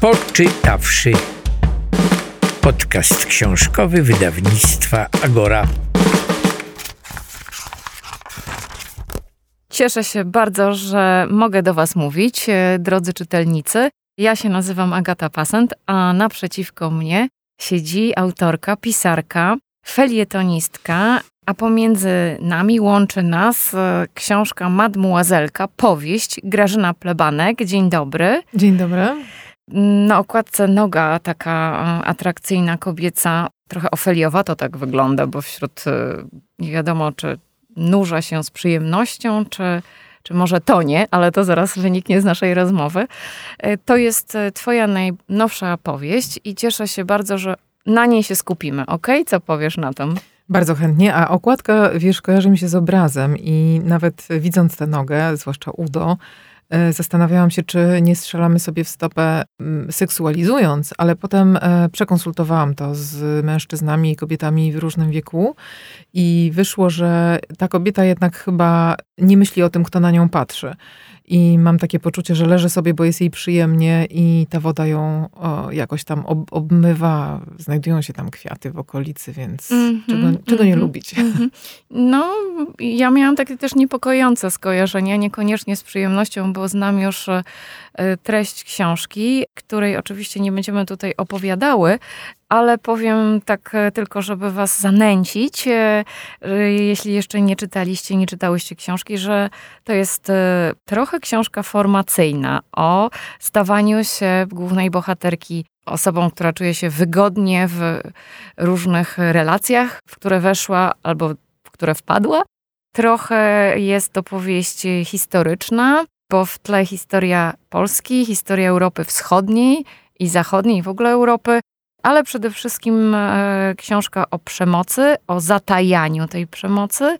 Poczytawszy. Podcast książkowy wydawnictwa Agora. Cieszę się bardzo, że mogę do Was mówić, e, drodzy czytelnicy. Ja się nazywam Agata Pasent, a naprzeciwko mnie siedzi autorka, pisarka, felietonistka, a pomiędzy nami łączy nas e, książka Mademoiselka, powieść Grażyna Plebanek. Dzień dobry. Dzień dobry. Na okładce noga taka e, atrakcyjna, kobieca, trochę ofeliowa to tak wygląda, bo wśród e, nie wiadomo, czy nurza się z przyjemnością, czy, czy może to nie, ale to zaraz wyniknie z naszej rozmowy. To jest twoja najnowsza powieść i cieszę się bardzo, że na niej się skupimy, ok? Co powiesz na tym? Bardzo chętnie, a okładka, wiesz, kojarzy mi się z obrazem i nawet widząc tę nogę, zwłaszcza udo, e, zastanawiałam się, czy nie strzelamy sobie w stopę seksualizując, ale potem e, przekonsultowałam to z mężczyznami i kobietami w różnym wieku i wyszło, że ta kobieta jednak chyba nie myśli o tym, kto na nią patrzy i mam takie poczucie, że leży sobie, bo jest jej przyjemnie i ta woda ją o, jakoś tam ob, obmywa. Znajdują się tam kwiaty w okolicy, więc mm -hmm, czego, czego mm -hmm, nie lubić? Mm -hmm. No, ja miałam takie też niepokojące skojarzenia, niekoniecznie z przyjemnością, bo znam już e, treść książki, której oczywiście nie będziemy tutaj opowiadały, ale powiem tak e, tylko, żeby was zanęcić, e, jeśli jeszcze nie czytaliście, nie czytałyście książki, że to jest e, trochę książka formacyjna o stawaniu się głównej bohaterki osobą, która czuje się wygodnie w różnych relacjach, w które weszła albo w które wpadła. Trochę jest to powieść historyczna, bo w tle historia Polski, historia Europy Wschodniej i Zachodniej, w ogóle Europy, ale przede wszystkim e, książka o przemocy, o zatajaniu tej przemocy,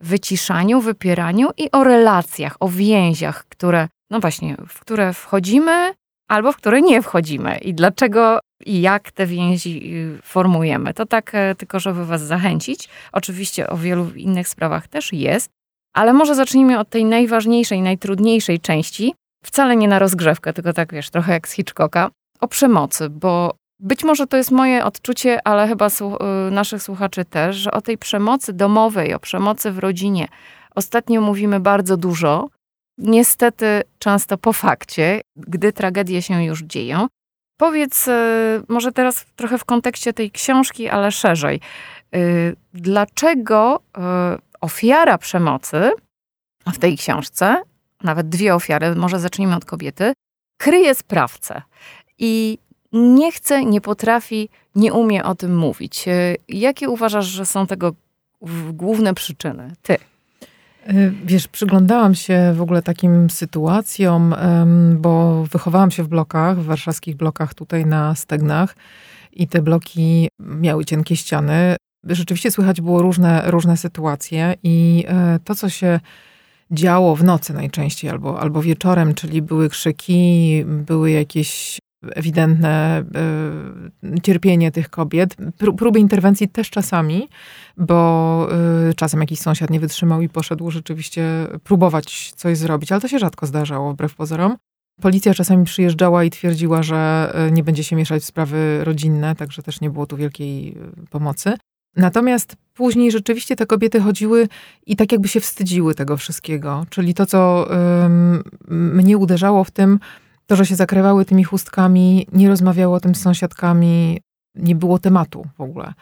wyciszaniu, wypieraniu i o relacjach, o więziach, które, no właśnie, w które wchodzimy albo w które nie wchodzimy i dlaczego i jak te więzi y, formujemy. To tak e, tylko, żeby was zachęcić. Oczywiście o wielu innych sprawach też jest, ale może zacznijmy od tej najważniejszej, najtrudniejszej części. Wcale nie na rozgrzewkę, tylko tak wiesz, trochę jak z Hitchcocka. O przemocy, bo być może to jest moje odczucie, ale chyba y, naszych słuchaczy też, że o tej przemocy domowej, o przemocy w rodzinie ostatnio mówimy bardzo dużo. Niestety często po fakcie, gdy tragedie się już dzieją. Powiedz y, może teraz trochę w kontekście tej książki, ale szerzej. Y, dlaczego ofiara przemocy w tej książce, nawet dwie ofiary, może zacznijmy od kobiety, kryje sprawcę. I nie chce, nie potrafi, nie umie o tym mówić. E, jakie uważasz, że są tego główne przyczyny? Ty. E, wiesz, przyglądałam się w ogóle takim sytuacjom, bo wychowałam się w blokach, w warszawskich blokach tutaj na Stegnach i te bloki miały cienkie ściany. Rzeczywiście słychać było różne, różne sytuacje i e, to, co się działo w nocy najczęściej albo, albo wieczorem, czyli były krzyki, były jakieś ewidentne y, cierpienie tych kobiet. Próby interwencji też czasami, bo y, czasem jakiś sąsiad nie wytrzymał i poszedł rzeczywiście próbować coś zrobić, ale to się rzadko zdarzało, wbrew pozorom. Policja czasami przyjeżdżała i twierdziła, że y, nie będzie się mieszać w sprawy rodzinne, także też nie było tu wielkiej pomocy. Natomiast później rzeczywiście te kobiety chodziły i tak jakby się wstydziły tego wszystkiego. Czyli to, co mnie uderzało w tym, to, że się zakrywały tymi chustkami, nie rozmawiało o tym z sąsiadkami, nie było tematu w ogóle.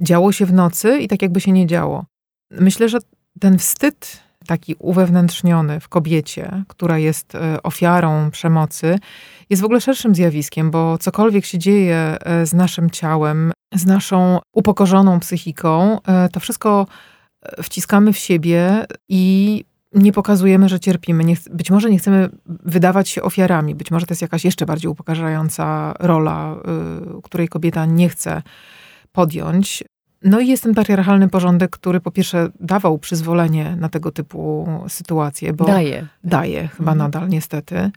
Działo się w nocy i tak jakby się nie działo. Myślę, że ten wstyd taki uwewnętrzniony w kobiecie, która jest e, ofiarą przemocy, jest w ogóle szerszym zjawiskiem, bo cokolwiek się dzieje e, z naszym ciałem, z naszą upokorzoną psychiką, e, to wszystko wciskamy w siebie i nie pokazujemy, że cierpimy. Nie, być może nie chcemy wydawać się ofiarami, być może to jest jakaś jeszcze bardziej upokarzająca rola, y, której kobieta nie chce podjąć. No i jest ten patriarchalny porządek, który po pierwsze dawał przyzwolenie na tego typu sytuacje, bo daje. Daje, chyba mhm. nadal niestety,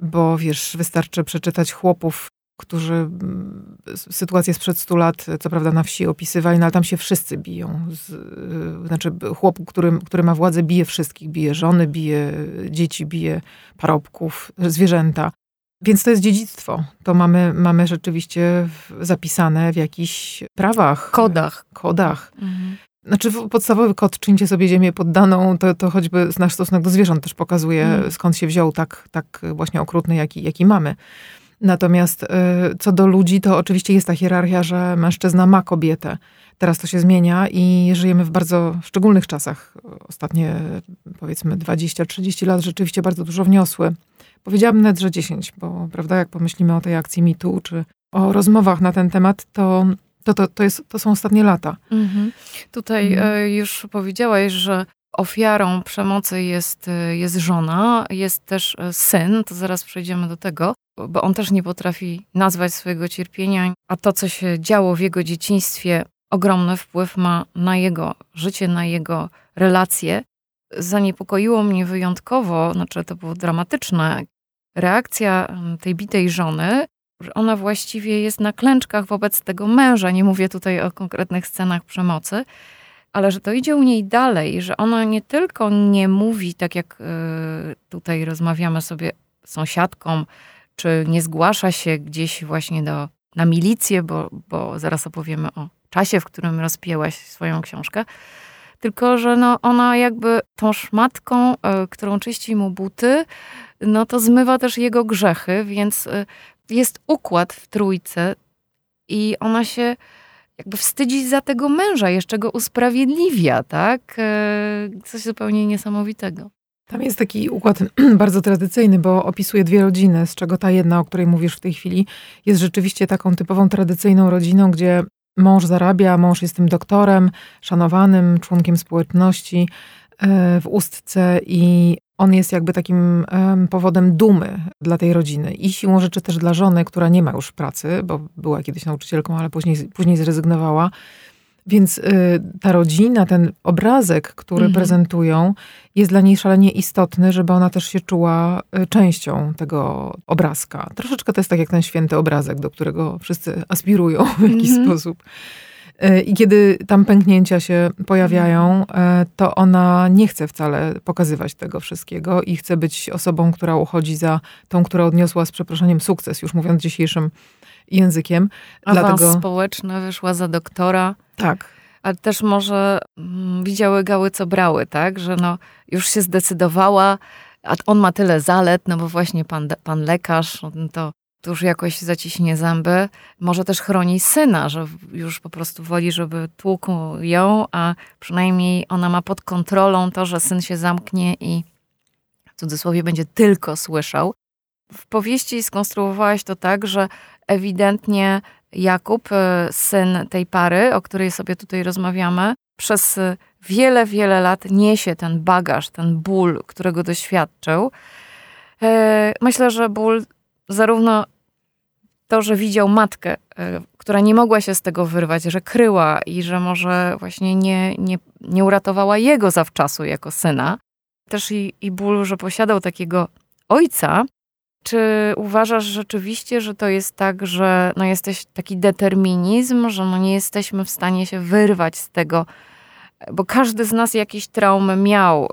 bo wiesz, wystarczy przeczytać chłopów którzy sytuację sprzed 100 lat, co prawda na wsi opisywali, no ale tam się wszyscy biją. Z, y, znaczy chłop, który, który ma władzę, bije wszystkich. Bije żony, bije dzieci, bije parobków, zwierzęta. Więc to jest dziedzictwo. To mamy, mamy rzeczywiście zapisane w jakichś prawach. Kodach. Kodach. Mhm. Znaczy podstawowy kod czyńcie sobie ziemię poddaną, to, to choćby nasz stosunek do zwierząt też pokazuje, mhm. skąd się wziął tak, tak właśnie okrutny, jaki, jaki mamy. Natomiast y, co do ludzi, to oczywiście jest ta hierarchia, że mężczyzna ma kobietę. Teraz to się zmienia i żyjemy w bardzo szczególnych czasach. Ostatnie powiedzmy 20-30 lat rzeczywiście bardzo dużo wniosły. Powiedziałabym nawet, że 10, bo prawda, jak pomyślimy o tej akcji MeToo, czy o rozmowach na ten temat, to to, to, to, jest, to są ostatnie lata. Mhm. Tutaj mhm. już powiedziałaś, że ofiarą przemocy jest, e, jest żona, jest też e, syn, to zaraz przejdziemy do tego, bo on też nie potrafi nazwać swojego cierpienia, a to, co się działo w jego dzieciństwie, ogromny wpływ ma na jego życie, na jego relacje. Zaniepokoiło mnie wyjątkowo, znaczy to było dramatyczne, reakcja tej bitej żony, że ona właściwie jest na klęczkach wobec tego męża. Nie mówię tutaj o konkretnych scenach przemocy, ale że to idzie u niej dalej, że ona nie tylko nie mówi, tak jak y, tutaj rozmawiamy sobie z sąsiadką, czy nie zgłasza się gdzieś właśnie do, na milicję, bo, bo zaraz opowiemy o czasie, w którym rozpięłaś swoją książkę, tylko że no ona jakby tą szmatką, y, którą czyści mu buty, no to zmywa też jego grzechy, więc y, jest układ w trójce i ona się jakby wstydzi za tego męża, jeszcze go usprawiedliwia, tak? E, coś zupełnie niesamowitego. Tam jest taki układ bardzo tradycyjny, bo opisuje dwie rodziny, z czego ta jedna, o której mówisz w tej chwili, jest rzeczywiście taką typową tradycyjną rodziną, gdzie mąż zarabia, mąż jest tym doktorem, szanowanym członkiem społeczności e, w ustce i on jest jakby takim powodem dumy dla tej rodziny i siłą rzeczy też dla żony, która nie ma już pracy, bo była kiedyś nauczycielką, ale później, później zrezygnowała. Więc y, ta rodzina, ten obrazek, który mhm. prezentują, jest dla niej szalenie istotny, żeby ona też się czuła y, częścią tego obrazka. Troszeczkę to jest tak jak ten święty obrazek, do którego wszyscy aspirują w jakiś mhm. sposób. E, I kiedy tam pęknięcia się pojawiają, e, to ona nie chce wcale pokazywać tego wszystkiego i chce być osobą, która uchodzi za tą, która odniosła z przeproszeniem sukces, już mówiąc dzisiejszym językiem. Awans Dlatego... społeczny, wyszła za doktora. Tak. Ale też może mm, widziały gały, co brały, tak? Że no, już się zdecydowała, a on ma tyle zalet, no bo właśnie pan, pan lekarz, no to już jakoś zaciśnie zęby. Może też chroni syna, że już po prostu woli, żeby tłukł ją, a przynajmniej ona ma pod kontrolą to, że syn się zamknie i w cudzysłowie będzie tylko słyszał. W powieści skonstruowałaś to tak, że ewidentnie Jakub, e, syn tej pary, o której sobie tutaj rozmawiamy, przez wiele, wiele lat niesie ten bagaż, ten ból, którego doświadczył. E, myślę, że ból zarówno to, że widział matkę, e, która nie mogła się z tego wyrwać, że kryła i że może właśnie nie, nie, nie uratowała jego zawczasu jako syna. Też i, i ból, że posiadał takiego ojca. Czy uważasz rzeczywiście, że to jest tak, że no jesteś taki determinizm, że no nie jesteśmy w stanie się wyrwać z tego, bo każdy z nas jakiś traum miał. E,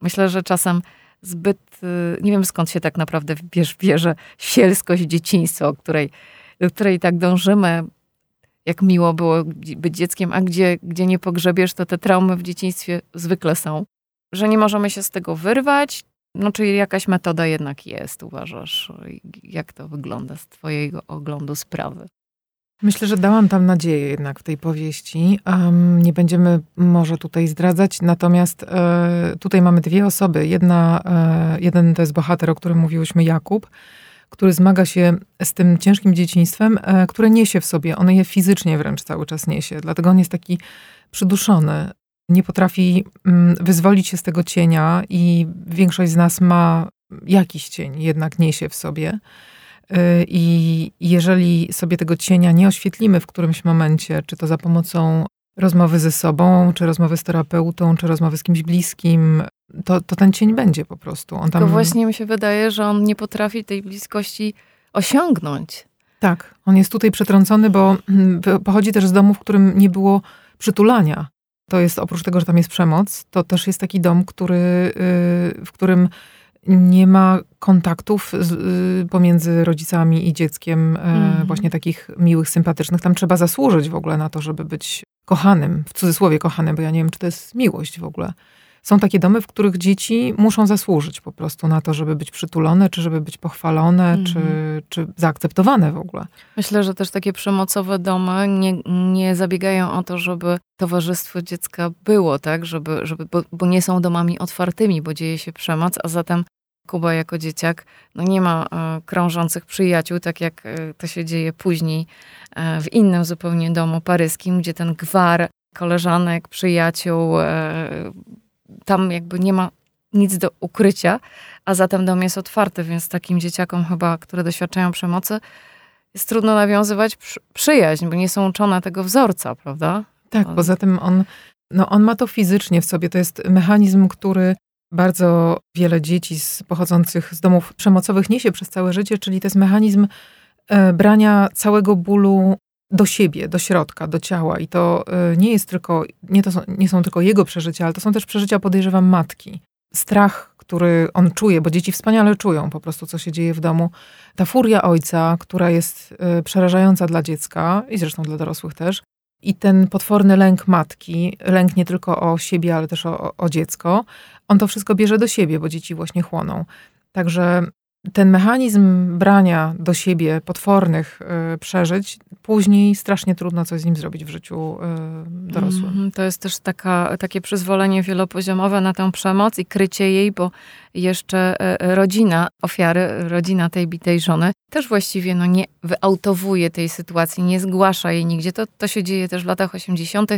myślę, że czasem zbyt, y, nie wiem skąd się tak naprawdę bierze, bierze sielskość dzieciństwa, o której, do której tak dążymy, jak miło było być dzieckiem, a gdzie, gdzie nie pogrzebiesz, to te traumy w dzieciństwie zwykle są. Że nie możemy się z tego wyrwać, no czyli jakaś metoda jednak jest, uważasz? Jak to wygląda z twojego oglądu sprawy? Myślę, że dałam tam nadzieję jednak w tej powieści. Um, nie będziemy może tutaj zdradzać, natomiast e, tutaj mamy dwie osoby. Jedna, e, jeden to jest bohater, o którym mówiłyśmy, Jakub, który zmaga się z tym ciężkim dzieciństwem, e, które niesie w sobie. On je fizycznie wręcz cały czas niesie. Dlatego on jest taki przyduszony. Nie potrafi mm, wyzwolić się z tego cienia i większość z nas ma jakiś cień, jednak niesie w sobie. Y, I jeżeli sobie tego cienia nie oświetlimy w którymś momencie, czy to za pomocą rozmowy ze sobą, czy rozmowy z terapeutą, czy rozmowy z kimś bliskim, to, to ten cień będzie po prostu. On tam... Tylko właśnie mi się wydaje, że on nie potrafi tej bliskości osiągnąć. Tak, on jest tutaj przetrącony, bo mm, pochodzi też z domu, w którym nie było przytulania. To jest oprócz tego, że tam jest przemoc, to też jest taki dom, który, y, w którym nie ma kontaktów z, y, pomiędzy rodzicami i dzieckiem, mm. właśnie takich miłych, sympatycznych. Tam trzeba zasłużyć w ogóle na to, żeby być kochanym, w cudzysłowie kochanym, bo ja nie wiem, czy to jest miłość w ogóle. Są takie domy, w których dzieci muszą zasłużyć po prostu na to, żeby być przytulone, czy żeby być pochwalone, mm. czy, czy zaakceptowane w ogóle. Myślę, że też takie przemocowe domy nie, nie zabiegają o to, żeby towarzystwo dziecka było, tak? Żeby, żeby, bo, bo nie są domami otwartymi, bo dzieje się przemoc, a zatem Kuba jako dzieciak no nie ma e, krążących przyjaciół, tak jak e, to się dzieje później e, w innym zupełnie domu paryskim, gdzie ten gwar koleżanek, przyjaciół, e, tam jakby nie ma nic do ukrycia, a zatem dom jest otwarty, więc takim dzieciakom chyba, które doświadczają przemocy, jest trudno nawiązywać przyjaźń, bo nie są uczone tego wzorca, prawda? Tak, poza tym on, no on ma to fizycznie w sobie. To jest mechanizm, który bardzo wiele dzieci z, pochodzących z domów przemocowych niesie przez całe życie, czyli to jest mechanizm e, brania całego bólu do siebie, do środka, do ciała. I to e, nie jest tylko, nie, to są, nie są tylko jego przeżycia, ale to są też przeżycia, podejrzewam, matki. Strach, który on czuje, bo dzieci wspaniale czują po prostu, co się dzieje w domu. Ta furia ojca, która jest e, przerażająca dla dziecka i zresztą dla dorosłych też. I ten potworny lęk matki, lęk nie tylko o siebie, ale też o, o dziecko, on to wszystko bierze do siebie, bo dzieci właśnie chłoną. Także ten mechanizm brania do siebie potwornych y, przeżyć, później strasznie trudno coś z nim zrobić w życiu y, dorosłym. Mm, to jest też taka, takie przyzwolenie wielopoziomowe na tę przemoc i krycie jej, bo jeszcze y, rodzina ofiary, rodzina tej bitej żony, też właściwie no, nie wyautowuje tej sytuacji, nie zgłasza jej nigdzie. To, to się dzieje też w latach 80.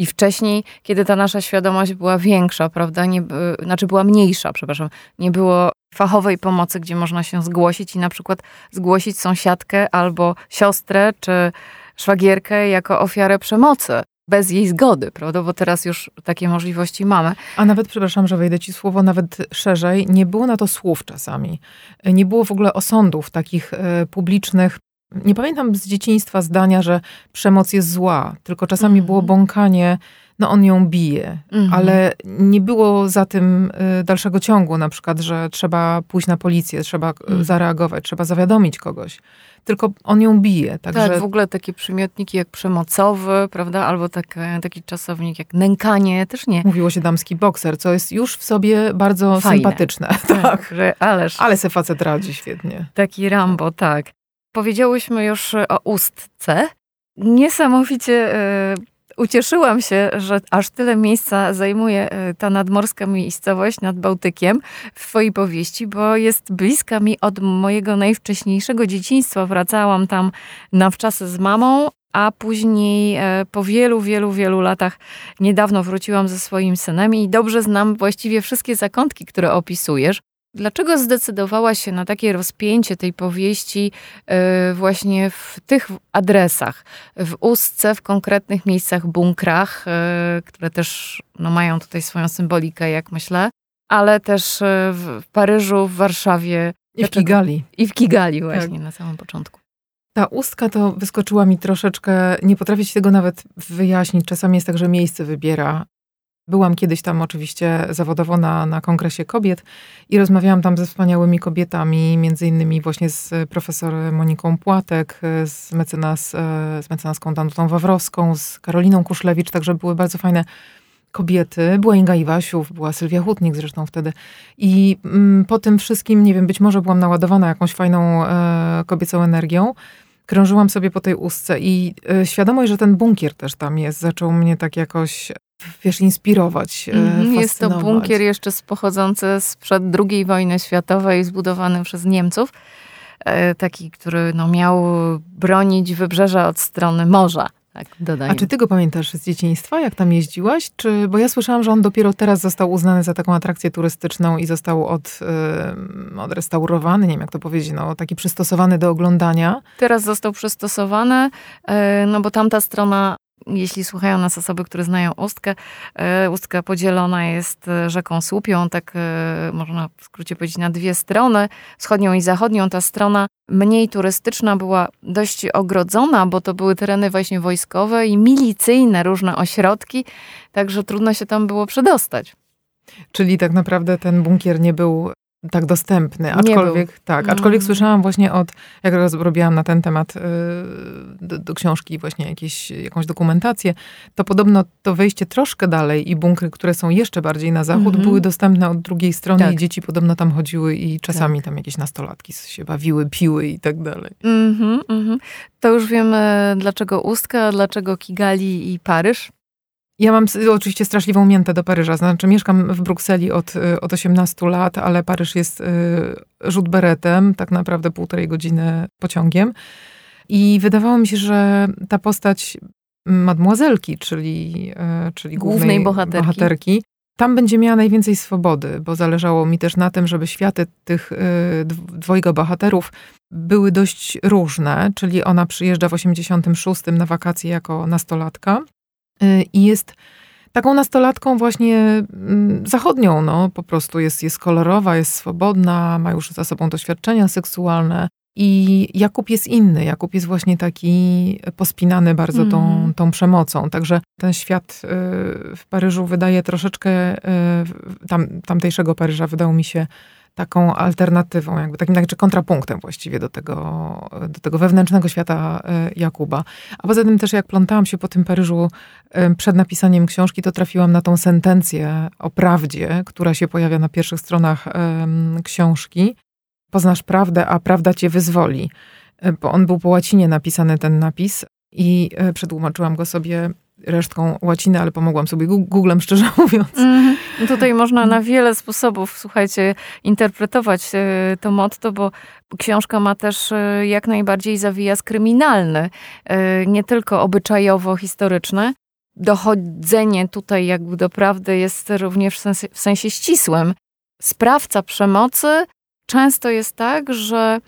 i wcześniej, kiedy ta nasza świadomość była większa, prawda? Nie, znaczy była mniejsza, przepraszam. Nie było fachowej pomocy, gdzie można się zgłosić i na przykład zgłosić sąsiadkę albo siostrę czy szwagierkę jako ofiarę przemocy bez jej zgody, prawda? Bo teraz już takie możliwości mamy. A nawet, przepraszam, że wejdę ci słowo, nawet szerzej, nie było na to słów czasami. Nie było w ogóle osądów takich e, publicznych. Nie pamiętam z dzieciństwa zdania, że przemoc jest zła, tylko czasami mm. było bąkanie no on ją bije, mhm. ale nie było za tym y, dalszego ciągu, na przykład, że trzeba pójść na policję, trzeba y, mhm. zareagować, trzeba zawiadomić kogoś. Tylko on ją bije. Także... Tak, w ogóle takie przymiotniki jak przemocowy, prawda, albo taki, taki czasownik jak nękanie, też nie. Mówiło się damski bokser, co jest już w sobie bardzo Fajne. sympatyczne. Tak, tak. Że, ależ... Ale se facet radzi świetnie. Taki Rambo, tak. Powiedziałyśmy już o ustce. Niesamowicie y, ucieszyłam się, że aż tyle miejsca zajmuje e, ta nadmorska miejscowość nad Bałtykiem w twojej powieści, bo jest bliska mi od mojego najwcześniejszego dzieciństwa. Wracałam tam na wczasy z mamą, a później e, po wielu, wielu, wielu latach niedawno wróciłam ze swoim synem i dobrze znam właściwie wszystkie zakątki, które opisujesz. Dlaczego zdecydowałaś się na takie rozpięcie tej powieści e, właśnie w tych adresach, w Ustce, w konkretnych miejscach, bunkrach, e, które też no, mają tutaj swoją symbolikę, jak myślę, ale też e, w Paryżu, w Warszawie. I w Kigali. I w Kigali właśnie tak. na samym początku. Ta ustka to wyskoczyła mi troszeczkę, nie potrafię ci tego nawet wyjaśnić. Czasami jest tak, że miejsce wybiera Byłam kiedyś tam oczywiście zawodowo na, na kongresie kobiet i rozmawiałam tam ze wspaniałymi kobietami, między innymi właśnie z profesor Moniką Płatek, z, mecenas, z mecenaską Danutą Wawrowską, z Karoliną Kuszlewicz, także były bardzo fajne kobiety. Była Inga Iwasiów, była Sylwia Hutnik zresztą wtedy. I mm, po tym wszystkim, nie wiem, być może byłam naładowana jakąś fajną e, kobiecą energią. Krążyłam sobie po tej ustce i e, świadomość, że ten bunkier też tam jest, zaczął mnie tak jakoś wiesz, inspirować. Mm, jest to bunkier jeszcze pochodzący sprzed II wojny światowej, zbudowany przez Niemców. E, taki, który no, miał bronić wybrzeża od strony morza. Tak, A czy ty go pamiętasz z dzieciństwa, jak tam jeździłaś? Czy, bo ja słyszałam, że on dopiero teraz został uznany za taką atrakcję turystyczną i został od, yy, odrestaurowany, nie wiem jak to powiedzieć, no, taki przystosowany do oglądania. Teraz został przystosowany, yy, no bo tamta strona jeśli słuchają nas osoby, które znają Ustkę, e, Ustka podzielona jest e, rzeką Słupią, tak e, można w skrócie powiedzieć na dwie strony, wschodnią i zachodnią. Ta strona mniej turystyczna była dość ogrodzona, bo to były tereny właśnie wojskowe i milicyjne, różne ośrodki, także trudno się tam było przedostać. Czyli tak naprawdę ten bunkier nie był tak dostępny. Aczkolwiek, tak, aczkolwiek mm. słyszałam właśnie od, jak robiłam na ten temat y, do, do, książki właśnie jakieś, jakąś dokumentację, to podobno to wejście troszkę dalej i bunkry, które są jeszcze bardziej na zachód, mm -hmm. były dostępne od drugiej strony tak. i dzieci podobno tam chodziły i czasami tak. tam jakieś nastolatki się bawiły, piły i tak dalej. Mm -hmm, mm -hmm. To już wiemy, dlaczego Ustka, dlaczego Kigali i Paryż. Ja mam oczywiście straszliwą miętę do Paryża. Znaczy, mieszkam w Brukseli od, y, od 18 lat, ale Paryż jest y, rzut beretem, tak naprawdę półtorej godziny pociągiem. I wydawało mi się, że ta postać mademoiselki, czyli, y, czyli głównej, głównej bohaterki. bohaterki, tam będzie miała najwięcej swobody, bo zależało mi też na tym, żeby światy tych dwojga bohaterów były dość różne, czyli ona przyjeżdża w 86 na wakacje jako nastolatka Y, i jest taką nastolatką właśnie mm, zachodnią, no po prostu jest, jest kolorowa, jest swobodna, ma już za sobą doświadczenia seksualne. I Jakub jest inny. Jakub jest właśnie taki pospinany bardzo tą, mhm. tą przemocą. Także ten świat y, w Paryżu wydaje troszeczkę, y, tam, tamtejszego Paryża wydał mi się taką alternatywą, jakby takim znaczy kontrapunktem właściwie do tego, do tego wewnętrznego świata e, Jakuba. A poza tym też jak plątałam się po tym Paryżu e, przed napisaniem książki, to trafiłam na tą sentencję o prawdzie, która się pojawia na pierwszych stronach książki. Poznasz prawdę, a prawda cię wyzwoli. E, bo on był po łacinie napisany, ten napis, i przetłumaczyłam go sobie resztką łaciny, ale pomogłam sobie Googlem, szczerze mówiąc. Mm, tutaj można na wiele sposobów, słuchajcie, interpretować e, to motto, bo książka ma też e, jak najbardziej zawijas kryminalny, e, nie tylko obyczajowo-historyczny. Dochodzenie tutaj jakby do prawdy jest również w sensie, w sensie ścisłym. Sprawca przemocy często jest tak, że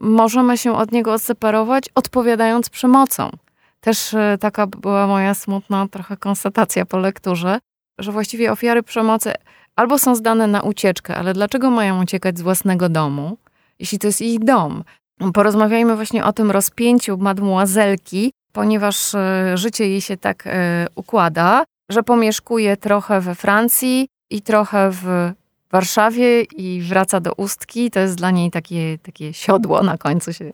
możemy się od niego odseparować, odpowiadając przemocą. Też e, taka była moja smutna trochę konstatacja po lekturze, że właściwie ofiary przemocy albo są zdane na ucieczkę, ale dlaczego mają uciekać z własnego domu, jeśli to jest ich dom? Porozmawiajmy właśnie o tym rozpięciu mademoiselki, ponieważ e, życie jej się tak e, układa, że pomieszkuje trochę we Francji i trochę w Warszawie i wraca do Ustki. To jest dla niej takie, takie siodło na końcu się,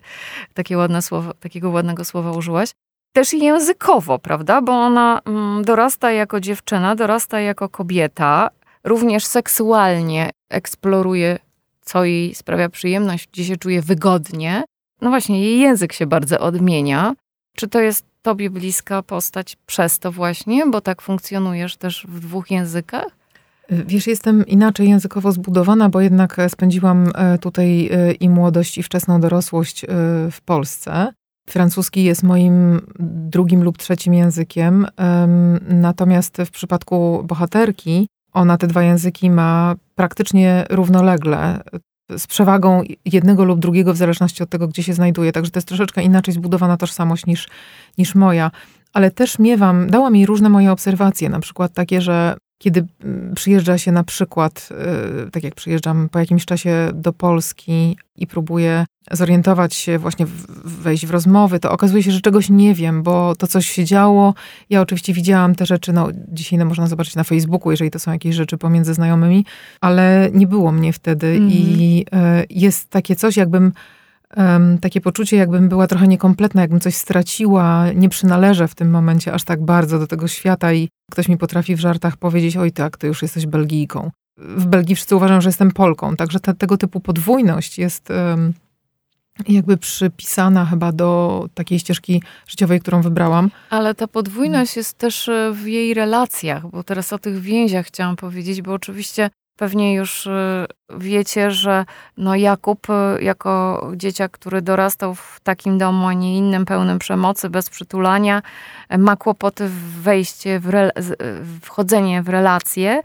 takie ładne słowo, takiego ładnego słowa użyłaś też językowo, prawda? Bo ona mm, dorasta jako dziewczyna, dorasta jako kobieta, również seksualnie eksploruje, co jej sprawia przyjemność, gdzie się czuje wygodnie. No właśnie, jej język się bardzo odmienia. Czy to jest tobie bliska postać przez to właśnie, bo tak funkcjonujesz też w dwóch językach? Wiesz, jestem inaczej językowo zbudowana, bo jednak spędziłam e, tutaj e, i młodość, i wczesną dorosłość e, w Polsce. Francuski jest moim drugim lub trzecim językiem, natomiast w przypadku bohaterki ona te dwa języki ma praktycznie równolegle, z przewagą jednego lub drugiego w zależności od tego, gdzie się znajduje. Także to jest troszeczkę inaczej zbudowana tożsamość niż, niż moja. Ale też miewam, dała mi różne moje obserwacje, na przykład takie, że kiedy mm, przyjeżdża się na przykład, y, tak jak przyjeżdżam po jakimś czasie do Polski i próbuję zorientować się, właśnie wejść w rozmowy, to okazuje się, że czegoś nie wiem, bo to coś się działo. Ja oczywiście widziałam te rzeczy, no dzisiaj no, można zobaczyć na Facebooku, jeżeli to są jakieś rzeczy pomiędzy znajomymi, ale nie było mnie wtedy mm i y, jest takie coś, jakbym um, takie poczucie, jakbym była trochę niekompletna, jakbym coś straciła, nie przynależę w tym momencie aż tak bardzo do tego świata i ktoś mi potrafi w żartach powiedzieć, oj tak, ty już jesteś Belgijką. W Belgii wszyscy uważają, że jestem Polką, także te, tego typu podwójność jest um, jakby przypisana chyba do takiej ścieżki życiowej, którą wybrałam. Ale ta podwójność jest też e, w jej relacjach, bo teraz o tych więziach chciałam powiedzieć, bo oczywiście Pewnie już y, wiecie, że no Jakub, y, jako dzieciak, który dorastał w takim domu, a nie innym, pełnym przemocy, bez przytulania, ma kłopoty w wejście, w wchodzenie w relacje,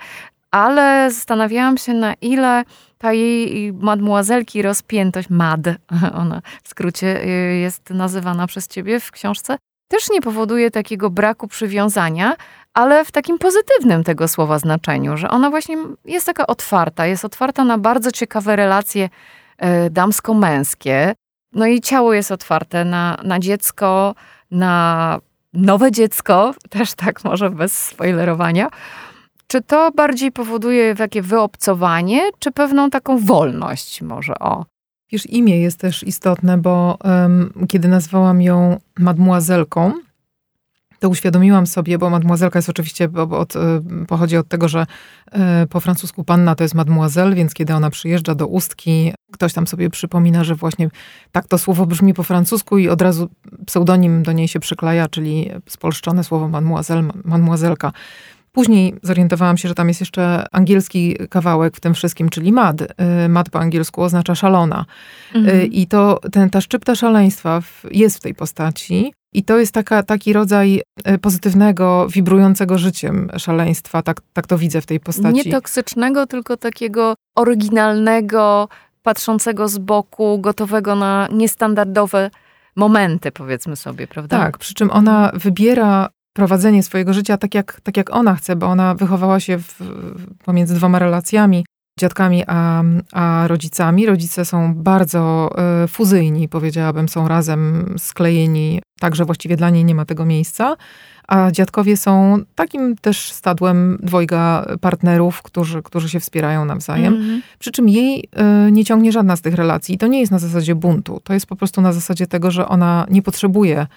ale zastanawiałam się, na ile ta jej mademoiselki rozpiętość, mad, ona w skrócie y, jest nazywana przez ciebie w książce, też nie powoduje takiego braku przywiązania, ale w takim pozytywnym tego słowa znaczeniu, że ona właśnie jest taka otwarta, jest otwarta na bardzo ciekawe relacje e, damsko-męskie. No i ciało jest otwarte na, na dziecko, na nowe dziecko, też tak może bez spoilerowania. Czy to bardziej powoduje takie wyobcowanie, czy pewną taką wolność może o? Wiesz, imię jest też istotne, bo um, kiedy nazwałam ją mademoiselką, to uświadomiłam sobie, bo mademoiselka jest oczywiście, od, pochodzi od tego, że po francusku panna to jest mademoiselle, więc kiedy ona przyjeżdża do Ustki, ktoś tam sobie przypomina, że właśnie tak to słowo brzmi po francusku i od razu pseudonim do niej się przykleja, czyli spolszczone słowo mademoiselle, mademoiselka. Później zorientowałam się, że tam jest jeszcze angielski kawałek w tym wszystkim, czyli mad. Mad po angielsku oznacza szalona. Mhm. I to, ten, ta szczypta szaleństwa jest w tej postaci. I to jest taka, taki rodzaj e, pozytywnego, wibrującego życiem szaleństwa. Tak, tak to widzę w tej postaci. Nie toksycznego, tylko takiego oryginalnego, patrzącego z boku, gotowego na niestandardowe momenty, powiedzmy sobie, prawda? Tak, przy czym ona wybiera prowadzenie swojego życia tak jak, tak jak ona chce, bo ona wychowała się w, pomiędzy dwoma relacjami, dziadkami a, a rodzicami. Rodzice są bardzo y, fuzyjni, powiedziałabym, są razem sklejeni, tak że właściwie dla niej nie ma tego miejsca. A dziadkowie są takim też stadłem dwojga partnerów, którzy, którzy się wspierają nawzajem. Mm -hmm. Przy czym jej y, nie ciągnie żadna z tych relacji. I to nie jest na zasadzie buntu. To jest po prostu na zasadzie tego, że ona nie potrzebuje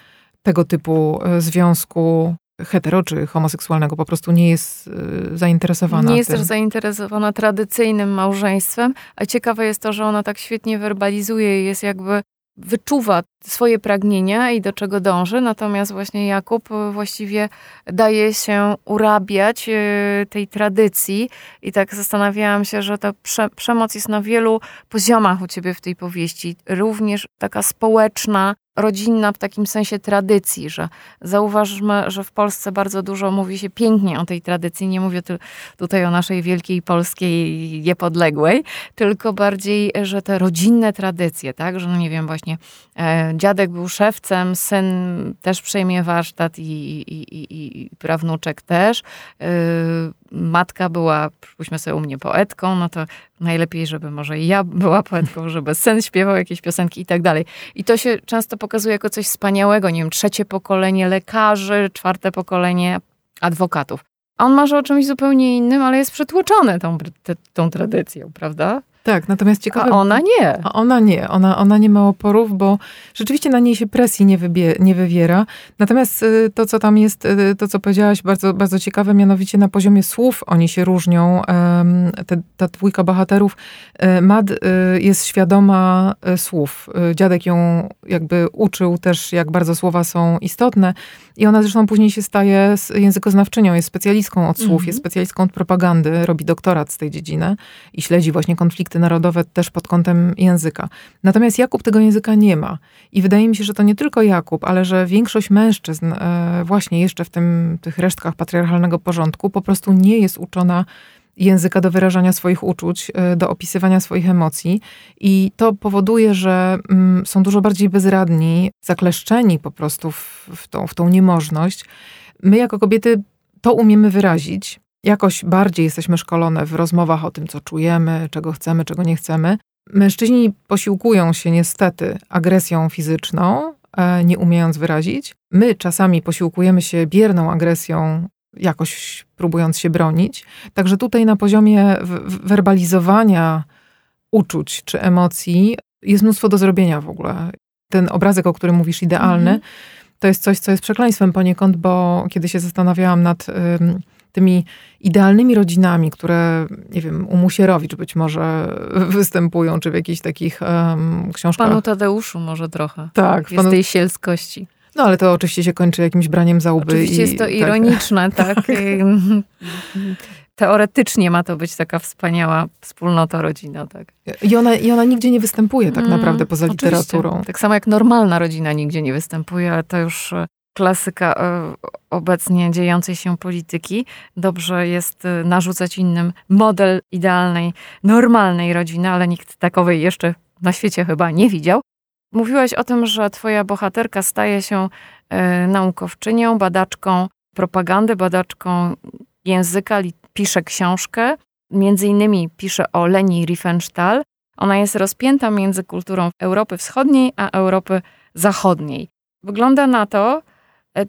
tego typu e, związku hetero czy homoseksualnego po prostu nie jest e, zainteresowana. Nie jest tym. też zainteresowana tradycyjnym małżeństwem, a ciekawe jest to, że ona tak świetnie werbalizuje i jest jakby wyczuwa swoje pragnienia i do czego dąży, natomiast właśnie Jakub e, właściwie daje się urabiać tej tradycji i tak zastanawiałam się, że ta prze przemoc jest na wielu poziomach u ciebie w tej powieści, również taka społeczna, rodzinna w takim sensie tradycji, że zauważmy, że w Polsce bardzo dużo mówi się pięknie o tej tradycji. Nie mówię tu, tutaj o naszej wielkiej polskiej niepodległej, tylko bardziej, że te rodzinne tradycje, tak, że no nie wiem, właśnie e, dziadek był szewcem, syn też przejmie warsztat i, i, i, i prawnuczek też. E, matka była, przypuśćmy sobie u mnie, poetką, no to najlepiej, żeby może ja była poetką, żeby syn śpiewał jakieś piosenki i tak dalej. I to się często pokazuje jako coś wspaniałego, nie wiem, trzecie pokolenie lekarzy, czwarte pokolenie adwokatów. A on marzy o czymś zupełnie innym, ale jest przytłoczony tą, tą tradycją, prawda? Tak, natomiast ciekawe... A ona nie. A ona nie. Ona, ona nie ma oporów, bo rzeczywiście na niej się presji nie, wybie, nie wywiera. Natomiast y, to, co tam jest, y, to, co powiedziałaś, bardzo, bardzo ciekawe, mianowicie na poziomie słów oni się różnią. Te, ta dwójka bohaterów. Y, Mad jest świadoma słów. Dziadek ją jakby uczył też, jak bardzo słowa są istotne. I ona zresztą później się staje językoznawczynią, jest specjalistką od słów, mm -hmm. jest specjalistką od propagandy, robi doktorat z tej dziedziny i śledzi właśnie konflikty narodowe też pod kątem języka. Natomiast Jakub tego języka nie ma. I wydaje mi się, że to nie tylko Jakub, ale że większość mężczyzn e, właśnie jeszcze w tym, tych resztkach patriarchalnego porządku po prostu nie jest uczona języka do wyrażania swoich uczuć, e, do opisywania swoich emocji. I to powoduje, że mm, są dużo bardziej bezradni, zakleszczeni po prostu w, w, tą, w tą niemożność. My jako kobiety to umiemy wyrazić. Jakoś bardziej jesteśmy szkolone w rozmowach o tym, co czujemy, czego chcemy, czego nie chcemy. Mężczyźni posiłkują się niestety agresją fizyczną, e, nie umiejąc wyrazić. My czasami posiłkujemy się bierną agresją jakoś próbując się bronić. Także tutaj na poziomie werbalizowania uczuć czy emocji jest mnóstwo do zrobienia w ogóle. Ten obrazek, o którym mówisz, idealny, mm -hmm. to jest coś, co jest przekleństwem poniekąd, bo kiedy się zastanawiałam nad tymi idealnymi rodzinami, które, nie wiem, u Musierowicz być może występują, czy w jakichś takich um, książkach. Panu Tadeuszu może trochę. Tak. Jest panu... tej sielskości. No ale to oczywiście się kończy jakimś braniem za łby. Oczywiście i, jest to tak. ironiczne, tak. tak. Teoretycznie ma to być taka wspaniała wspólnota, rodzina, tak. I ona, i ona nigdzie nie występuje tak mm, naprawdę poza oczywiście. literaturą. Tak samo jak normalna rodzina nigdzie nie występuje, ale to już e, klasyka e, obecnie dziejącej się polityki. Dobrze jest e, narzucać innym model idealnej, normalnej rodziny, ale nikt takowej jeszcze na świecie chyba nie widział. Mówiłaś o tym, że twoja bohaterka staje się y, naukowczynią, badaczką propagandy, badaczką języka, pisze książkę. Między innymi pisze o Leni Riefenstahl. Ona jest rozpięta między kulturą Europy Wschodniej a Europy Zachodniej. Wygląda na to, E,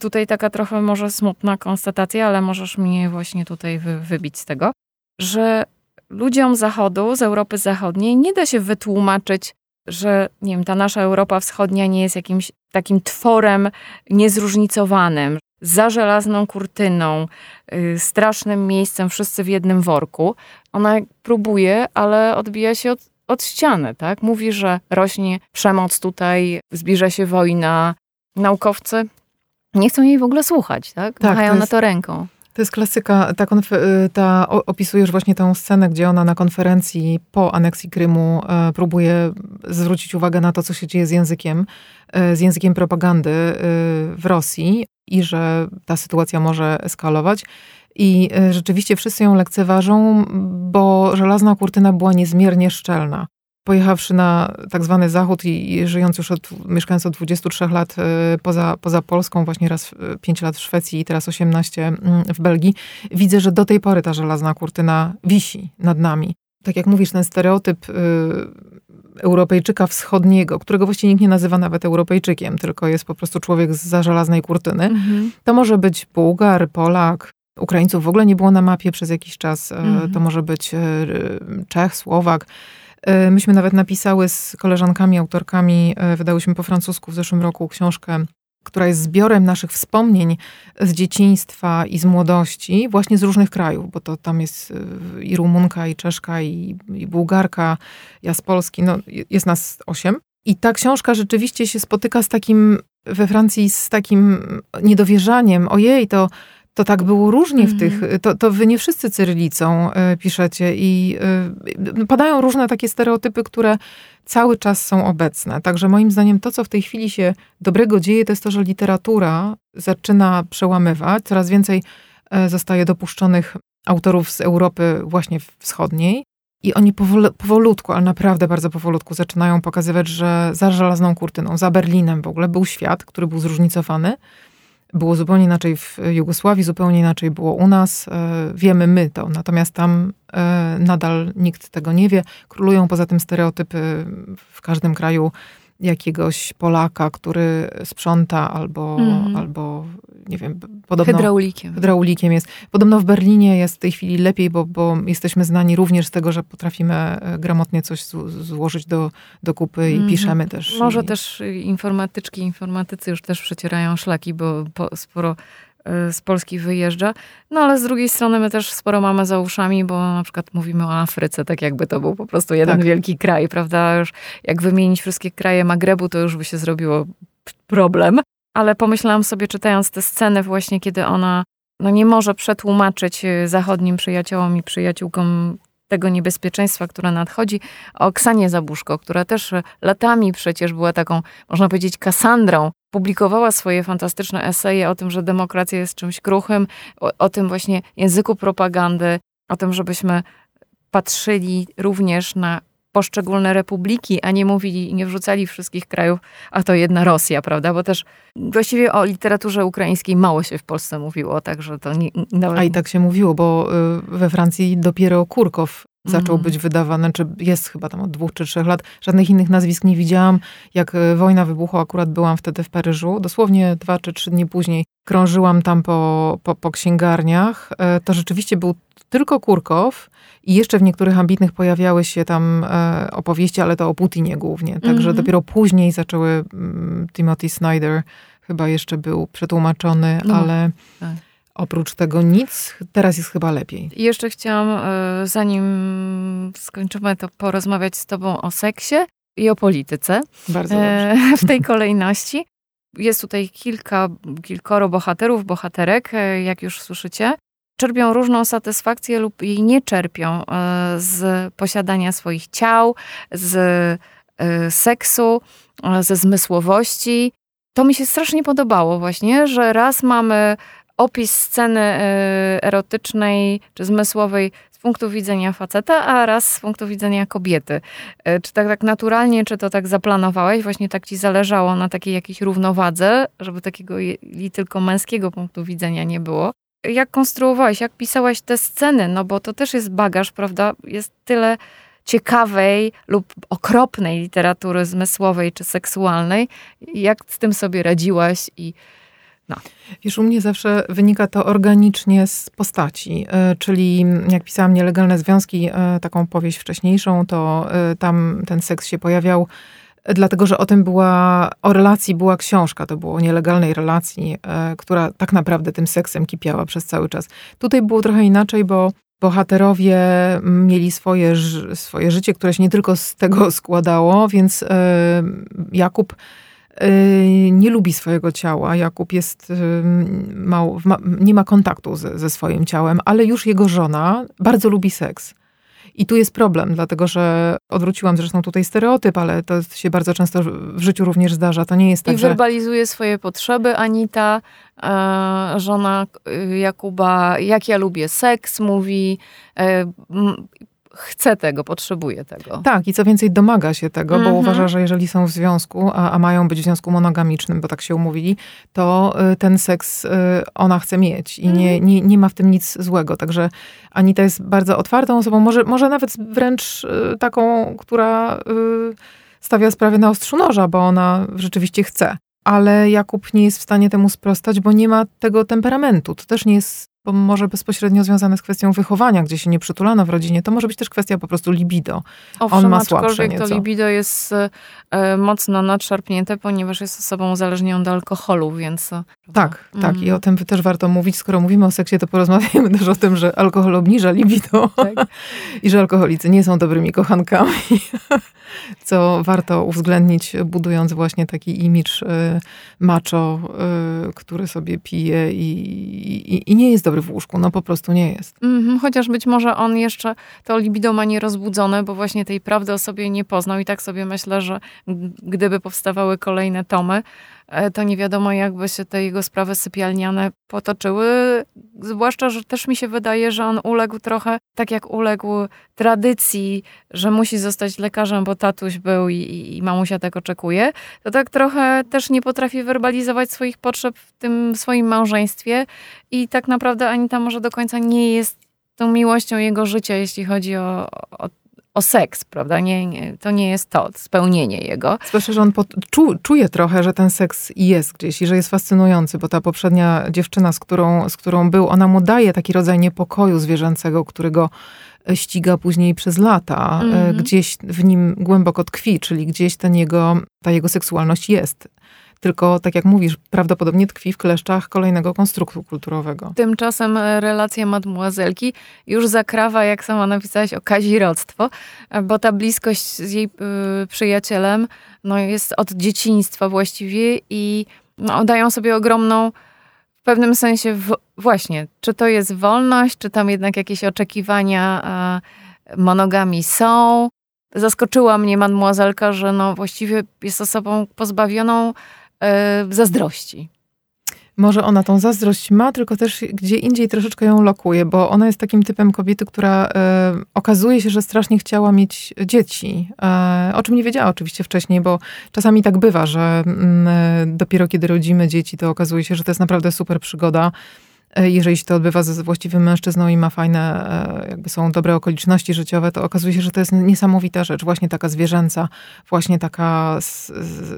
tutaj taka trochę może smutna konstatacja, ale możesz mnie właśnie tutaj wy, wybić z tego, że ludziom Zachodu, z Europy Zachodniej nie da się wytłumaczyć, że nie wiem, ta nasza Europa Wschodnia nie jest jakimś takim tworem niezróżnicowanym, za żelazną kurtyną, yy, strasznym miejscem, wszyscy w jednym worku. Ona próbuje, ale odbija się od, od ściany, tak? Mówi, że rośnie przemoc tutaj, zbliża się wojna. Naukowcy nie chcą jej w ogóle słuchać, tak? tak Machają na to ręką. To jest klasyka. Ta, y, ta, opisujesz właśnie tę scenę, gdzie ona na konferencji po aneksji Krymu e, próbuje zwrócić uwagę na to, co się dzieje z językiem, e, z językiem propagandy e, w Rosji i że ta sytuacja może eskalować. I e, rzeczywiście wszyscy ją lekceważą, bo żelazna kurtyna była niezmiernie szczelna pojechawszy na tak zwany zachód i, i żyjąc już od, mieszkając od 23 lat y, poza, poza Polską, właśnie raz 5 lat w Szwecji i teraz 18 mm, w Belgii, widzę, że do tej pory ta żelazna kurtyna wisi nad nami. Tak jak mówisz, ten stereotyp y, Europejczyka wschodniego, którego właściwie nikt nie nazywa nawet Europejczykiem, tylko jest po prostu człowiek za żelaznej kurtyny, mhm. to może być Bułgar, Polak, Ukraińców w ogóle nie było na mapie przez jakiś czas, mhm. to może być Czech, Słowak. E, myśmy nawet napisały z koleżankami, autorkami, e, wydałyśmy po francusku w zeszłym roku książkę, która jest zbiorem naszych wspomnień z dzieciństwa i z młodości, właśnie z różnych krajów, bo to tam jest e, i Rumunka, i Czeszka, i, i Bułgarka, ja z Polski, no jest nas osiem. I ta książka rzeczywiście się spotyka z takim, we Francji z takim niedowierzaniem, ojej, to to tak było różnie w tych, mhm. to, to wy nie wszyscy cyrylicą y, piszecie i y, padają różne takie stereotypy, które cały czas są obecne. Także moim zdaniem to, co w tej chwili się dobrego dzieje, to jest to, że literatura zaczyna przełamywać, coraz więcej y, zostaje dopuszczonych autorów z Europy właśnie wschodniej. I oni powol, powolutku, ale naprawdę bardzo powolutku zaczynają pokazywać, że za żelazną kurtyną, za Berlinem w ogóle był świat, który był zróżnicowany, było zupełnie inaczej w Jugosławii, zupełnie inaczej było u nas. E, wiemy my to, natomiast tam e, nadal nikt tego nie wie. Królują poza tym stereotypy w każdym kraju jakiegoś Polaka, który sprząta albo, mm. albo nie wiem, podobno... Hydraulikiem. Hydraulikiem jest. Podobno w Berlinie jest w tej chwili lepiej, bo, bo jesteśmy znani również z tego, że potrafimy e, gramotnie coś złożyć do, do kupy i mm. piszemy też. Może i... też informatyczki, informatycy już też przecierają szlaki, bo sporo z Polski wyjeżdża. No ale z drugiej strony my też sporo mamy za uszami, bo na przykład mówimy o Afryce, tak jakby to był po prostu jeden tak. wielki kraj, prawda? Już jak wymienić wszystkie kraje Magrebu, to już by się zrobiło problem. Ale pomyślałam sobie, czytając te sceny właśnie, kiedy ona no nie może przetłumaczyć y, zachodnim przyjaciołom i przyjaciółkom tego niebezpieczeństwa, które nadchodzi, o Ksanie Zabuszko, która też latami przecież była taką, można powiedzieć, Kasandrą. Publikowała swoje fantastyczne eseje o tym, że demokracja jest czymś kruchym, o, o tym właśnie języku propagandy, o tym, żebyśmy patrzyli również na poszczególne republiki, a nie mówili i nie wrzucali wszystkich krajów, a to jedna Rosja, prawda? Bo też właściwie o literaturze ukraińskiej mało się w Polsce mówiło, także to nie, nawet... A i tak się mówiło, bo y, we Francji dopiero Kurkow zaczął mm. być wydawany, czy jest chyba tam od dwóch czy trzech lat. Żadnych innych nazwisk nie widziałam. Jak y, wojna wybuchła, akurat byłam wtedy w Paryżu. Dosłownie dwa czy trzy dni później krążyłam tam po, po, po księgarniach. Y, to rzeczywiście był tylko Kurkow i jeszcze w niektórych ambitnych pojawiały się tam e, opowieści, ale to o Putinie głównie. Także mm -hmm. dopiero później zaczęły mm, Timothy Snyder chyba jeszcze był przetłumaczony, no, ale tak. Oprócz tego nic. Teraz jest chyba lepiej. Jeszcze chciałam, e, zanim skończymy, to porozmawiać z tobą o seksie i o polityce. Bardzo e, W tej kolejności. Jest tutaj kilka, kilkoro bohaterów, bohaterek, e, jak już słyszycie czerpią różną satysfakcję lub jej nie czerpią z posiadania swoich ciał, z seksu, ze zmysłowości. To mi się strasznie podobało właśnie, że raz mamy opis sceny erotycznej czy zmysłowej z punktu widzenia faceta, a raz z punktu widzenia kobiety. Czy tak, tak naturalnie, czy to tak zaplanowałeś? Właśnie tak ci zależało na takiej jakiejś równowadze, żeby takiego tylko męskiego punktu widzenia nie było? jak konstruowałeś, jak pisałaś te sceny, no bo to też jest bagaż, prawda? Jest tyle ciekawej lub okropnej literatury zmysłowej czy seksualnej. Jak z tym sobie radziłaś i No. Wiesz, u mnie zawsze wynika to organicznie z postaci, e, czyli jak pisałam Nielegalne Związki, e, taką powieść wcześniejszą, to e, tam ten seks się pojawiał dlatego że o tym była, o relacji była książka, to było o nielegalnej relacji, która tak naprawdę tym seksem kipiała przez cały czas. Tutaj było trochę inaczej, bo bohaterowie mieli swoje, swoje życie, które się nie tylko z tego składało, więc Jakub nie lubi swojego ciała. Jakub jest y, mało, nie ma kontaktu ze, ze swoim ciałem, ale już jego żona bardzo lubi seks. I tu jest problem, dlatego że odwróciłam zresztą tutaj stereotyp, ale to się bardzo często w życiu również zdarza. To nie jest tak, I werbalizuje swoje potrzeby. Anita, e, żona Jakuba, jak ja lubię seks, mówi. E, chce tego, potrzebuje tego. Tak, i co więcej, domaga się tego, mm -hmm. bo mhm. uważa, że jeżeli są w związku, a, a, mają być w związku monogamicznym, bo tak się umówili, to y, ten seks y, ona chce mieć i mm nie, mhm. nie, nie ma w tym nic złego. Także Anita jest bardzo otwartą osobą, może, może nawet wręcz y, taką, która stawia sprawę na ostrzu noża, bo ona rzeczywiście chce. Ale Jakub nie jest w stanie temu sprostać, bo nie ma tego temperamentu. To też nie jest bo może bezpośrednio związane z kwestią wychowania, gdzie się nie przytulano w rodzinie, to może być też kwestia po prostu libido. Owszem, On ma słabsze nieco. to libido jest e, mocno nadszarpnięte, ponieważ jest osobą uzależnioną do alkoholu, więc... E, tak, mm. tak i o tym też warto mówić. Skoro mówimy o seksie, to porozmawiajmy też o tym, że alkohol obniża libido tak. i że alkoholicy nie są dobrymi kochankami, co warto uwzględnić, budując właśnie taki imidż y, macho, y, który sobie pije i, i, i nie jest dobry w łóżku. No po prostu nie jest. Mm-hmm, chociaż być może on jeszcze to libido ma nierozbudzone, bo właśnie tej prawdy o sobie nie poznał i tak sobie myślę, że gdyby powstawały kolejne tomy, to nie wiadomo, jakby się te jego sprawy sypialniane potoczyły. Zwłaszcza, że też mi się wydaje, że on uległ trochę, tak jak uległ tradycji, że musi zostać lekarzem, bo tatuś był i, i mamusia tak oczekuje, to tak trochę też nie potrafi werbalizować swoich potrzeb w tym swoim małżeństwie i tak naprawdę Anita może do końca nie jest tą miłością jego życia, jeśli chodzi o, o o seks, prawda? Nie, nie, to nie jest to, spełnienie jego. Zwłaszcza, że on pod, czu, czuje trochę, że ten seks jest gdzieś i że jest fascynujący, bo ta poprzednia dziewczyna, z którą, z którą był, ona mu daje taki rodzaj niepokoju zwierzęcego, którego ściga później przez lata. Mm -hmm. Gdzieś w nim głęboko tkwi, czyli gdzieś ten jego, ta jego seksualność jest tylko tak jak mówisz, prawdopodobnie tkwi w kleszczach kolejnego konstruktu kulturowego. Tymczasem relacja mademoiselki już zakrawa, jak sama napisałaś, o kazirodztwo, e, bo ta bliskość z jej y, przyjacielem no, jest od dzieciństwa właściwie i no, dają sobie ogromną w pewnym sensie w, właśnie, czy to jest wolność, czy tam jednak jakieś oczekiwania y, monogami są. Zaskoczyła mnie mademoiselka, że no właściwie jest osobą pozbawioną zazdrości. Może ona tą zazdrość ma, tylko też gdzie indziej troszeczkę ją lokuje, bo ona jest takim typem kobiety, która e, okazuje się, że strasznie chciała mieć dzieci. E, o czym nie wiedziała oczywiście wcześniej, bo czasami tak bywa, że mm, dopiero kiedy rodzimy dzieci, to okazuje się, że to jest naprawdę super przygoda E, jeżeli się to odbywa ze właściwym mężczyzną i ma fajne, e, jakby są dobre okoliczności życiowe, to okazuje się, że to jest niesamowita rzecz, właśnie taka zwierzęca, właśnie taka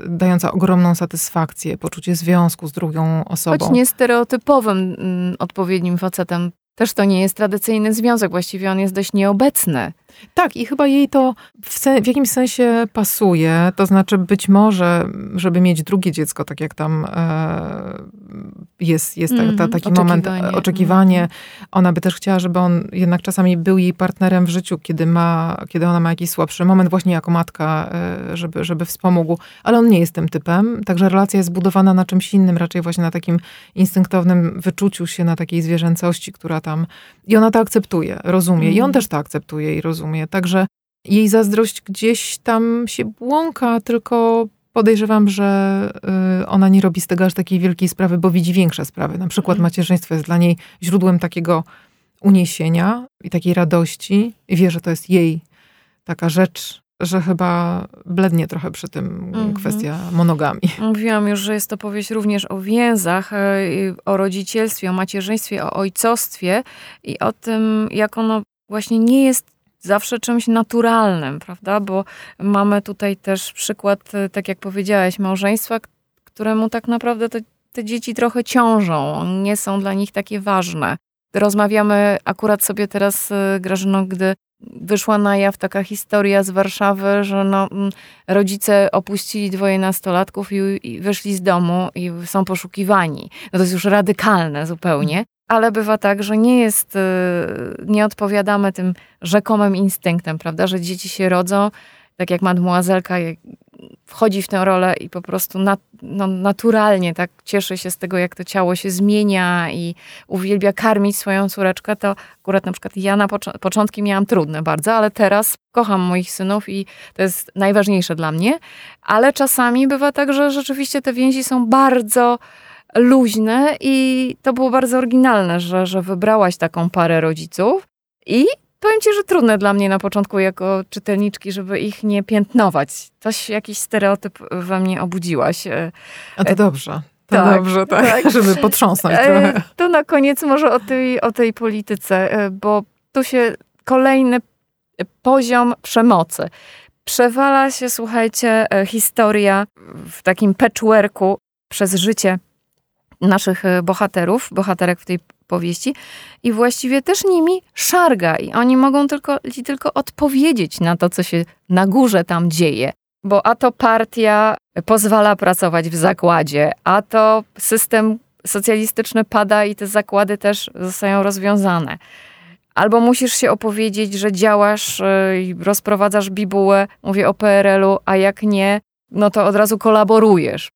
dająca ogromną satysfakcję, poczucie związku z drugą osobą. Choć nie stereotypowym mm, odpowiednim facetem też to nie jest tradycyjny związek, właściwie on jest dość nieobecny. Tak, i chyba jej to w, w, jakimś sensie pasuje. To znaczy, być może, żeby mieć drugie dziecko, tak jak tam e, jest, jest ta, ta, mhm, taki moment, e, oczekiwanie. Mm. Ona by też chciała, żeby on jednak czasami był jej partnerem w życiu, kiedy, ma, kiedy ona ma jakiś słabszy moment, właśnie jako matka, e, żeby, żeby wspomógł. Ale on nie jest tym typem, także relacja jest zbudowana na czymś innym, raczej właśnie na takim instynktownym wyczuciu się, na takiej zwierzęcości, która tam. I ona to akceptuje, rozumie. Mm. I on mhm. też to akceptuje i rozumie rozumie. Także jej zazdrość gdzieś tam się błąka, tylko podejrzewam, że y, ona nie robi z tego aż takiej wielkiej sprawy, bo widzi większe sprawy. Na przykład mhm. macierzyństwo jest dla niej źródłem takiego uniesienia i takiej radości i wie, że to jest jej taka rzecz, że chyba blednie trochę przy tym mhm. kwestia monogami. Mówiłam już, że jest to powieść również o więzach, e, o rodzicielstwie, o macierzyństwie, o ojcostwie i o tym, jak ono właśnie nie jest zawsze czymś naturalnym, prawda? Bo mamy tutaj też przykład, e, tak jak powiedziałeś, małżeństwa, któremu tak naprawdę to te dzieci trochę ciążą, nie są dla nich takie ważne. Rozmawiamy akurat sobie teraz, y, Grażyno, gdy wyszła na jaw taka historia z Warszawy, że no, mm, rodzice opuścili dwoje nastolatków i, i wyszli z domu i są poszukiwani. No to jest już radykalne zupełnie. Ale bywa tak, że nie jest, y, nie odpowiadamy tym rzekomym instynktem, prawda, że dzieci się rodzą, tak jak mademoiselka wchodzi w tę rolę i po prostu nat, no, naturalnie tak cieszy się z tego, jak to ciało się zmienia i uwielbia karmić swoją córeczkę, to akurat na przykład ja na pocz- początki miałam trudne bardzo, ale teraz kocham moich synów i to jest najważniejsze dla mnie, ale czasami bywa tak, że rzeczywiście te więzi są bardzo luźne i to było bardzo oryginalne, że, że wybrałaś taką parę rodziców i Powiem ci, że trudne dla mnie na początku jako czytelniczki, żeby ich nie piętnować. Coś, jakiś stereotyp we mnie obudziłaś. E, A to dobrze. To tak, dobrze, tak, tak. żeby potrząsnąć e, trochę. To na koniec może o tej, o tej polityce, e, bo tu się kolejny poziom przemocy. Przewala się, słuchajcie, historia w takim patchworku przez życie naszych bohaterów, bohaterek w tej powieści i właściwie też nimi szarga i oni mogą tylko, tylko odpowiedzieć na to, co się na górze tam dzieje. Bo a to partia pozwala pracować w zakładzie, a to system socjalistyczny pada i te zakłady też zostają rozwiązane. Albo musisz się opowiedzieć, że działasz y, i rozprowadzasz bibułę, mówię o PRL-u, a jak nie, no to od razu kolaborujesz.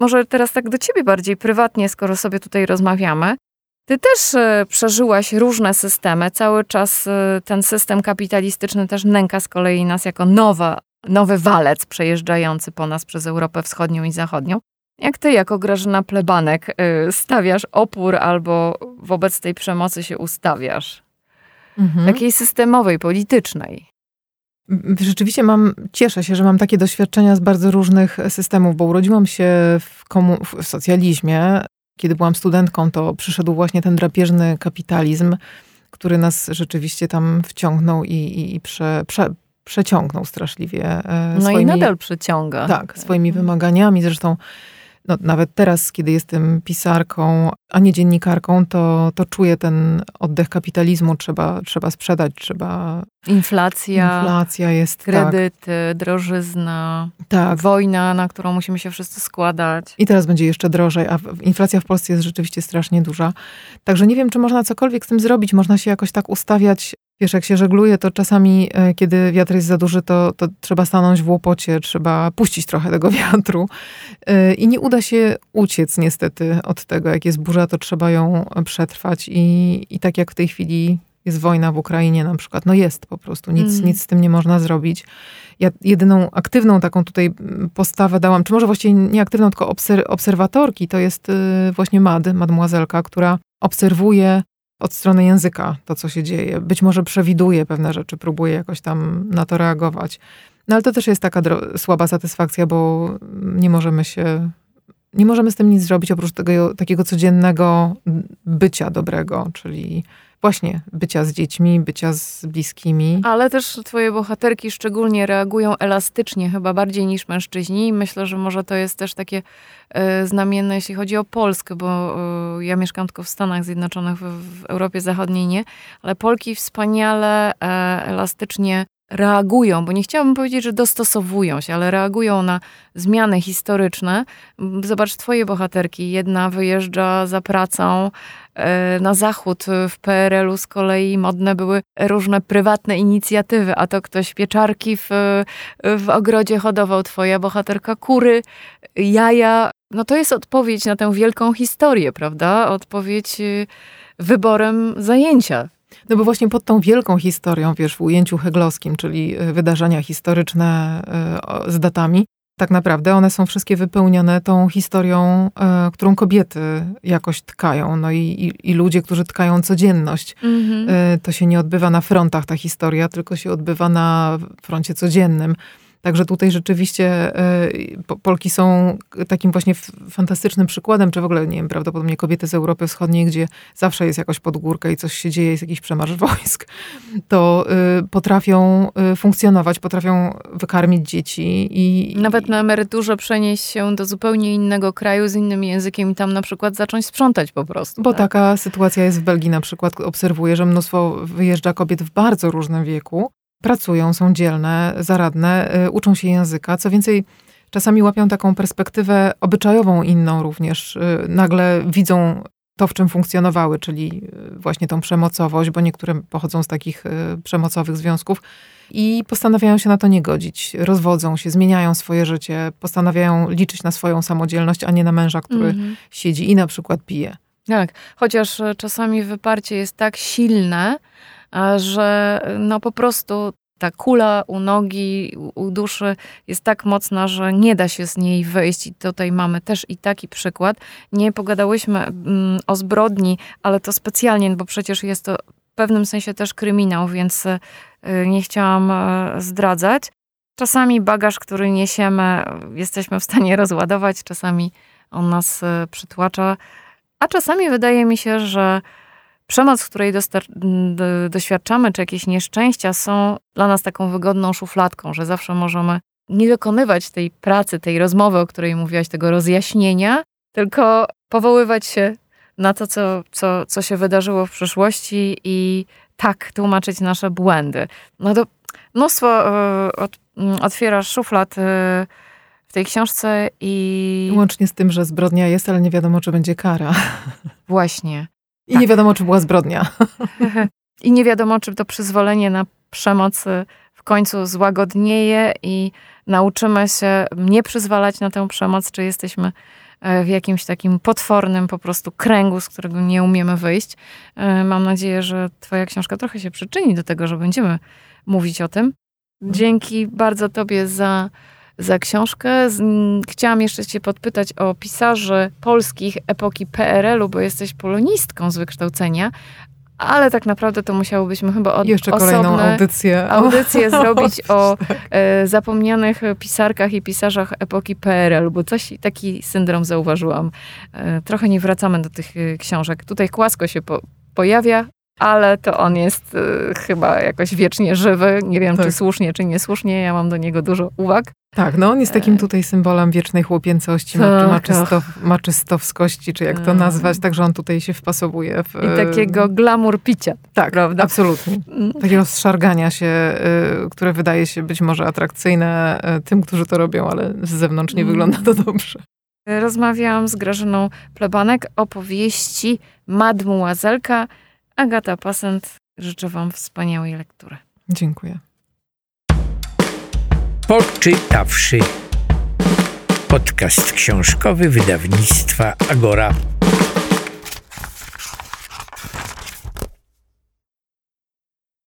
Może teraz tak do ciebie bardziej prywatnie, skoro sobie tutaj rozmawiamy. Ty też e, przeżyłaś różne systemy. Cały czas e, ten system kapitalistyczny też nęka z kolei nas jako nowa, nowy walec przejeżdżający po nas przez Europę Wschodnią i Zachodnią. Jak ty, jako Grażyna Plebanek, e, stawiasz opór albo wobec tej przemocy się ustawiasz? Mhm. Takiej systemowej, politycznej. Rzeczywiście mam, cieszę się, że mam takie doświadczenia z bardzo różnych systemów, bo urodziłam się w, komu- w socjalizmie, kiedy byłam studentką, to przyszedł właśnie ten drapieżny kapitalizm, który nas rzeczywiście tam wciągnął i, i, i prze, prze, przeciągnął straszliwie. E, no swoimi, i nadal przyciąga. Tak, swoimi wymaganiami. Zresztą no, nawet teraz, kiedy jestem pisarką, a nie dziennikarką, to, to czuję ten oddech kapitalizmu. Trzeba, trzeba sprzedać, trzeba. Inflacja. Inflacja jest. Tak. Kredyty, tak. drożyzna. Tak. Wojna, na którą musimy się wszyscy składać. I teraz będzie jeszcze drożej, a inflacja w Polsce jest rzeczywiście strasznie duża. Także nie wiem, czy można cokolwiek z tym zrobić. Można się jakoś tak ustawiać Wiesz, jak się żegluje, to czasami, e, kiedy wiatr jest za duży, to, to trzeba stanąć w łopocie, trzeba puścić trochę tego wiatru. E, I nie uda się uciec niestety od tego. Jak jest burza, to trzeba ją przetrwać. I, i tak jak w tej chwili jest wojna w Ukrainie na przykład, no jest po prostu, nic, mm. nic z tym nie można zrobić. Ja jedyną aktywną taką tutaj postawę dałam, czy może właściwie nie aktywną, tylko obser obserwatorki, to jest y, właśnie Mad, mademoiselka, która obserwuje od strony języka to, co się dzieje. Być może przewiduje pewne rzeczy, próbuje jakoś tam na to reagować. No ale to też jest taka słaba satysfakcja, bo nie możemy się, nie możemy z tym nic zrobić oprócz tego takiego codziennego bycia dobrego, czyli właśnie bycia z dziećmi, bycia z bliskimi. Ale też twoje bohaterki szczególnie reagują elastycznie, chyba bardziej niż mężczyźni. I myślę, że może to jest też takie e, znamienne, jeśli chodzi o Polskę, bo e, ja mieszkam tylko w Stanach Zjednoczonych, w, Europie Zachodniej nie, ale Polki wspaniale e, elastycznie reagują, bo nie chciałabym powiedzieć, że dostosowują się, ale reagują na zmiany historyczne. Zobacz twoje bohaterki. Jedna wyjeżdża za pracą e, na zachód. W PRL-u z kolei modne były różne prywatne inicjatywy, a to ktoś pieczarki w, w ogrodzie hodował, twoja bohaterka kury, jaja. No to jest odpowiedź na tę wielką historię, prawda? Odpowiedź y, wyborem zajęcia no bo właśnie pod tą wielką historią, wiesz, w ujęciu heglowskim, czyli e, wydarzenia historyczne e, z datami, tak naprawdę one są wszystkie wypełnione tą historią, e, którą kobiety jakoś tkają. No i, i, i ludzie, którzy tkają codzienność. Mhm. To się nie odbywa na frontach ta historia, tylko się odbywa na froncie codziennym. Także tutaj rzeczywiście e, Polki są takim właśnie fantastycznym przykładem, czy w ogóle, nie wiem, prawdopodobnie kobiety z Europy Wschodniej, gdzie zawsze jest jakaś podgórka i coś się dzieje, jest jakiś przemarsz wojsk, to y, potrafią y, funkcjonować, potrafią wykarmić dzieci i... Nawet na emeryturze przenieść się do zupełnie innego kraju z innym językiem i tam na przykład zacząć sprzątać po prostu. Bo tak? taka sytuacja jest w Belgii na przykład. Obserwuję, że mnóstwo wyjeżdża kobiet w bardzo różnym wieku pracują, są dzielne, zaradne, y, uczą się języka. Co więcej, czasami łapią taką perspektywę obyczajową inną również. Y, nagle widzą to, w czym funkcjonowały, czyli y, właśnie tą przemocowość, bo niektóre pochodzą z takich przemocowych związków i postanawiają się na to nie godzić. Rozwodzą się, zmieniają swoje życie, postanawiają liczyć na swoją samodzielność, a nie na męża, który mhm. siedzi i na przykład pije. Tak, chociaż czasami wyparcie jest tak silne, że no po prostu ta kula u nogi, u duszy jest tak mocna, że nie da się z niej wyjść. I tutaj mamy też i taki przykład. Nie pogadałyśmy mm, o zbrodni, ale to specjalnie, bo przecież jest to w pewnym sensie też kryminał, więc y, nie chciałam e, zdradzać. Czasami bagaż, który niesiemy, jesteśmy w stanie rozładować, czasami on nas e, przytłacza, a czasami wydaje mi się, że przemoc, której doświadczamy, czy jakieś nieszczęścia są dla nas taką wygodną szufladką, że zawsze możemy nie dokonywać tej pracy, tej rozmowy, o której mówiłaś, tego rozjaśnienia, tylko powoływać się na to, co, co, co się wydarzyło w przeszłości i tak tłumaczyć nasze błędy. No to mnóstwo y, od, y, otwierasz szuflad y, w tej książce i... Łącznie z tym, że zbrodnia jest, ale nie wiadomo, czy będzie kara. Właśnie. I tak. nie wiadomo, czy była zbrodnia. I nie wiadomo, czy to przyzwolenie na przemoc w końcu złagodnieje i nauczymy się nie przyzwalać na tę przemoc, czy jesteśmy e, w jakimś takim potwornym po prostu kręgu, z którego nie umiemy wyjść. E, mam nadzieję, że Twoja książka trochę się przyczyni do tego, że będziemy mówić o tym. Dzięki bardzo Tobie za za książkę. Chciałam jeszcze Cię podpytać o pisarzy polskich epoki PRL-u, bo jesteś polonistką z wykształcenia, ale tak naprawdę to musiałobyśmy chyba od, Jeszcze kolejną audycję, audycję zrobić o tak. e, zapomnianych pisarkach i pisarzach epoki PRL, bo coś, taki syndrom zauważyłam. E, trochę nie wracamy do tych e, książek. Tutaj Kłasko się po, pojawia, ale to on jest y, chyba jakoś wiecznie żywy. Nie wiem, tak. czy słusznie, czy niesłusznie. Ja mam do niego dużo uwag. Tak, no on jest takim e. tutaj symbolem wiecznej chłopięcości, tak, maczystow, maczystowskości, czy jak to tak. nazwać, także on tutaj się wpasowuje. W, I takiego glamour picia. Tak, prawda? absolutnie. Mm. Takiego zszargania się, y, które wydaje się być może atrakcyjne y, tym, którzy to robią, ale z zewnątrz nie mm. wygląda to dobrze. Rozmawiałam z Grażyną Plebanek o powieści Mademoiselka, Agata Pasent, życzę Wam wspaniałej lektury. Dziękuję. Poczytawszy. Podcast książkowy wydawnictwa Agora.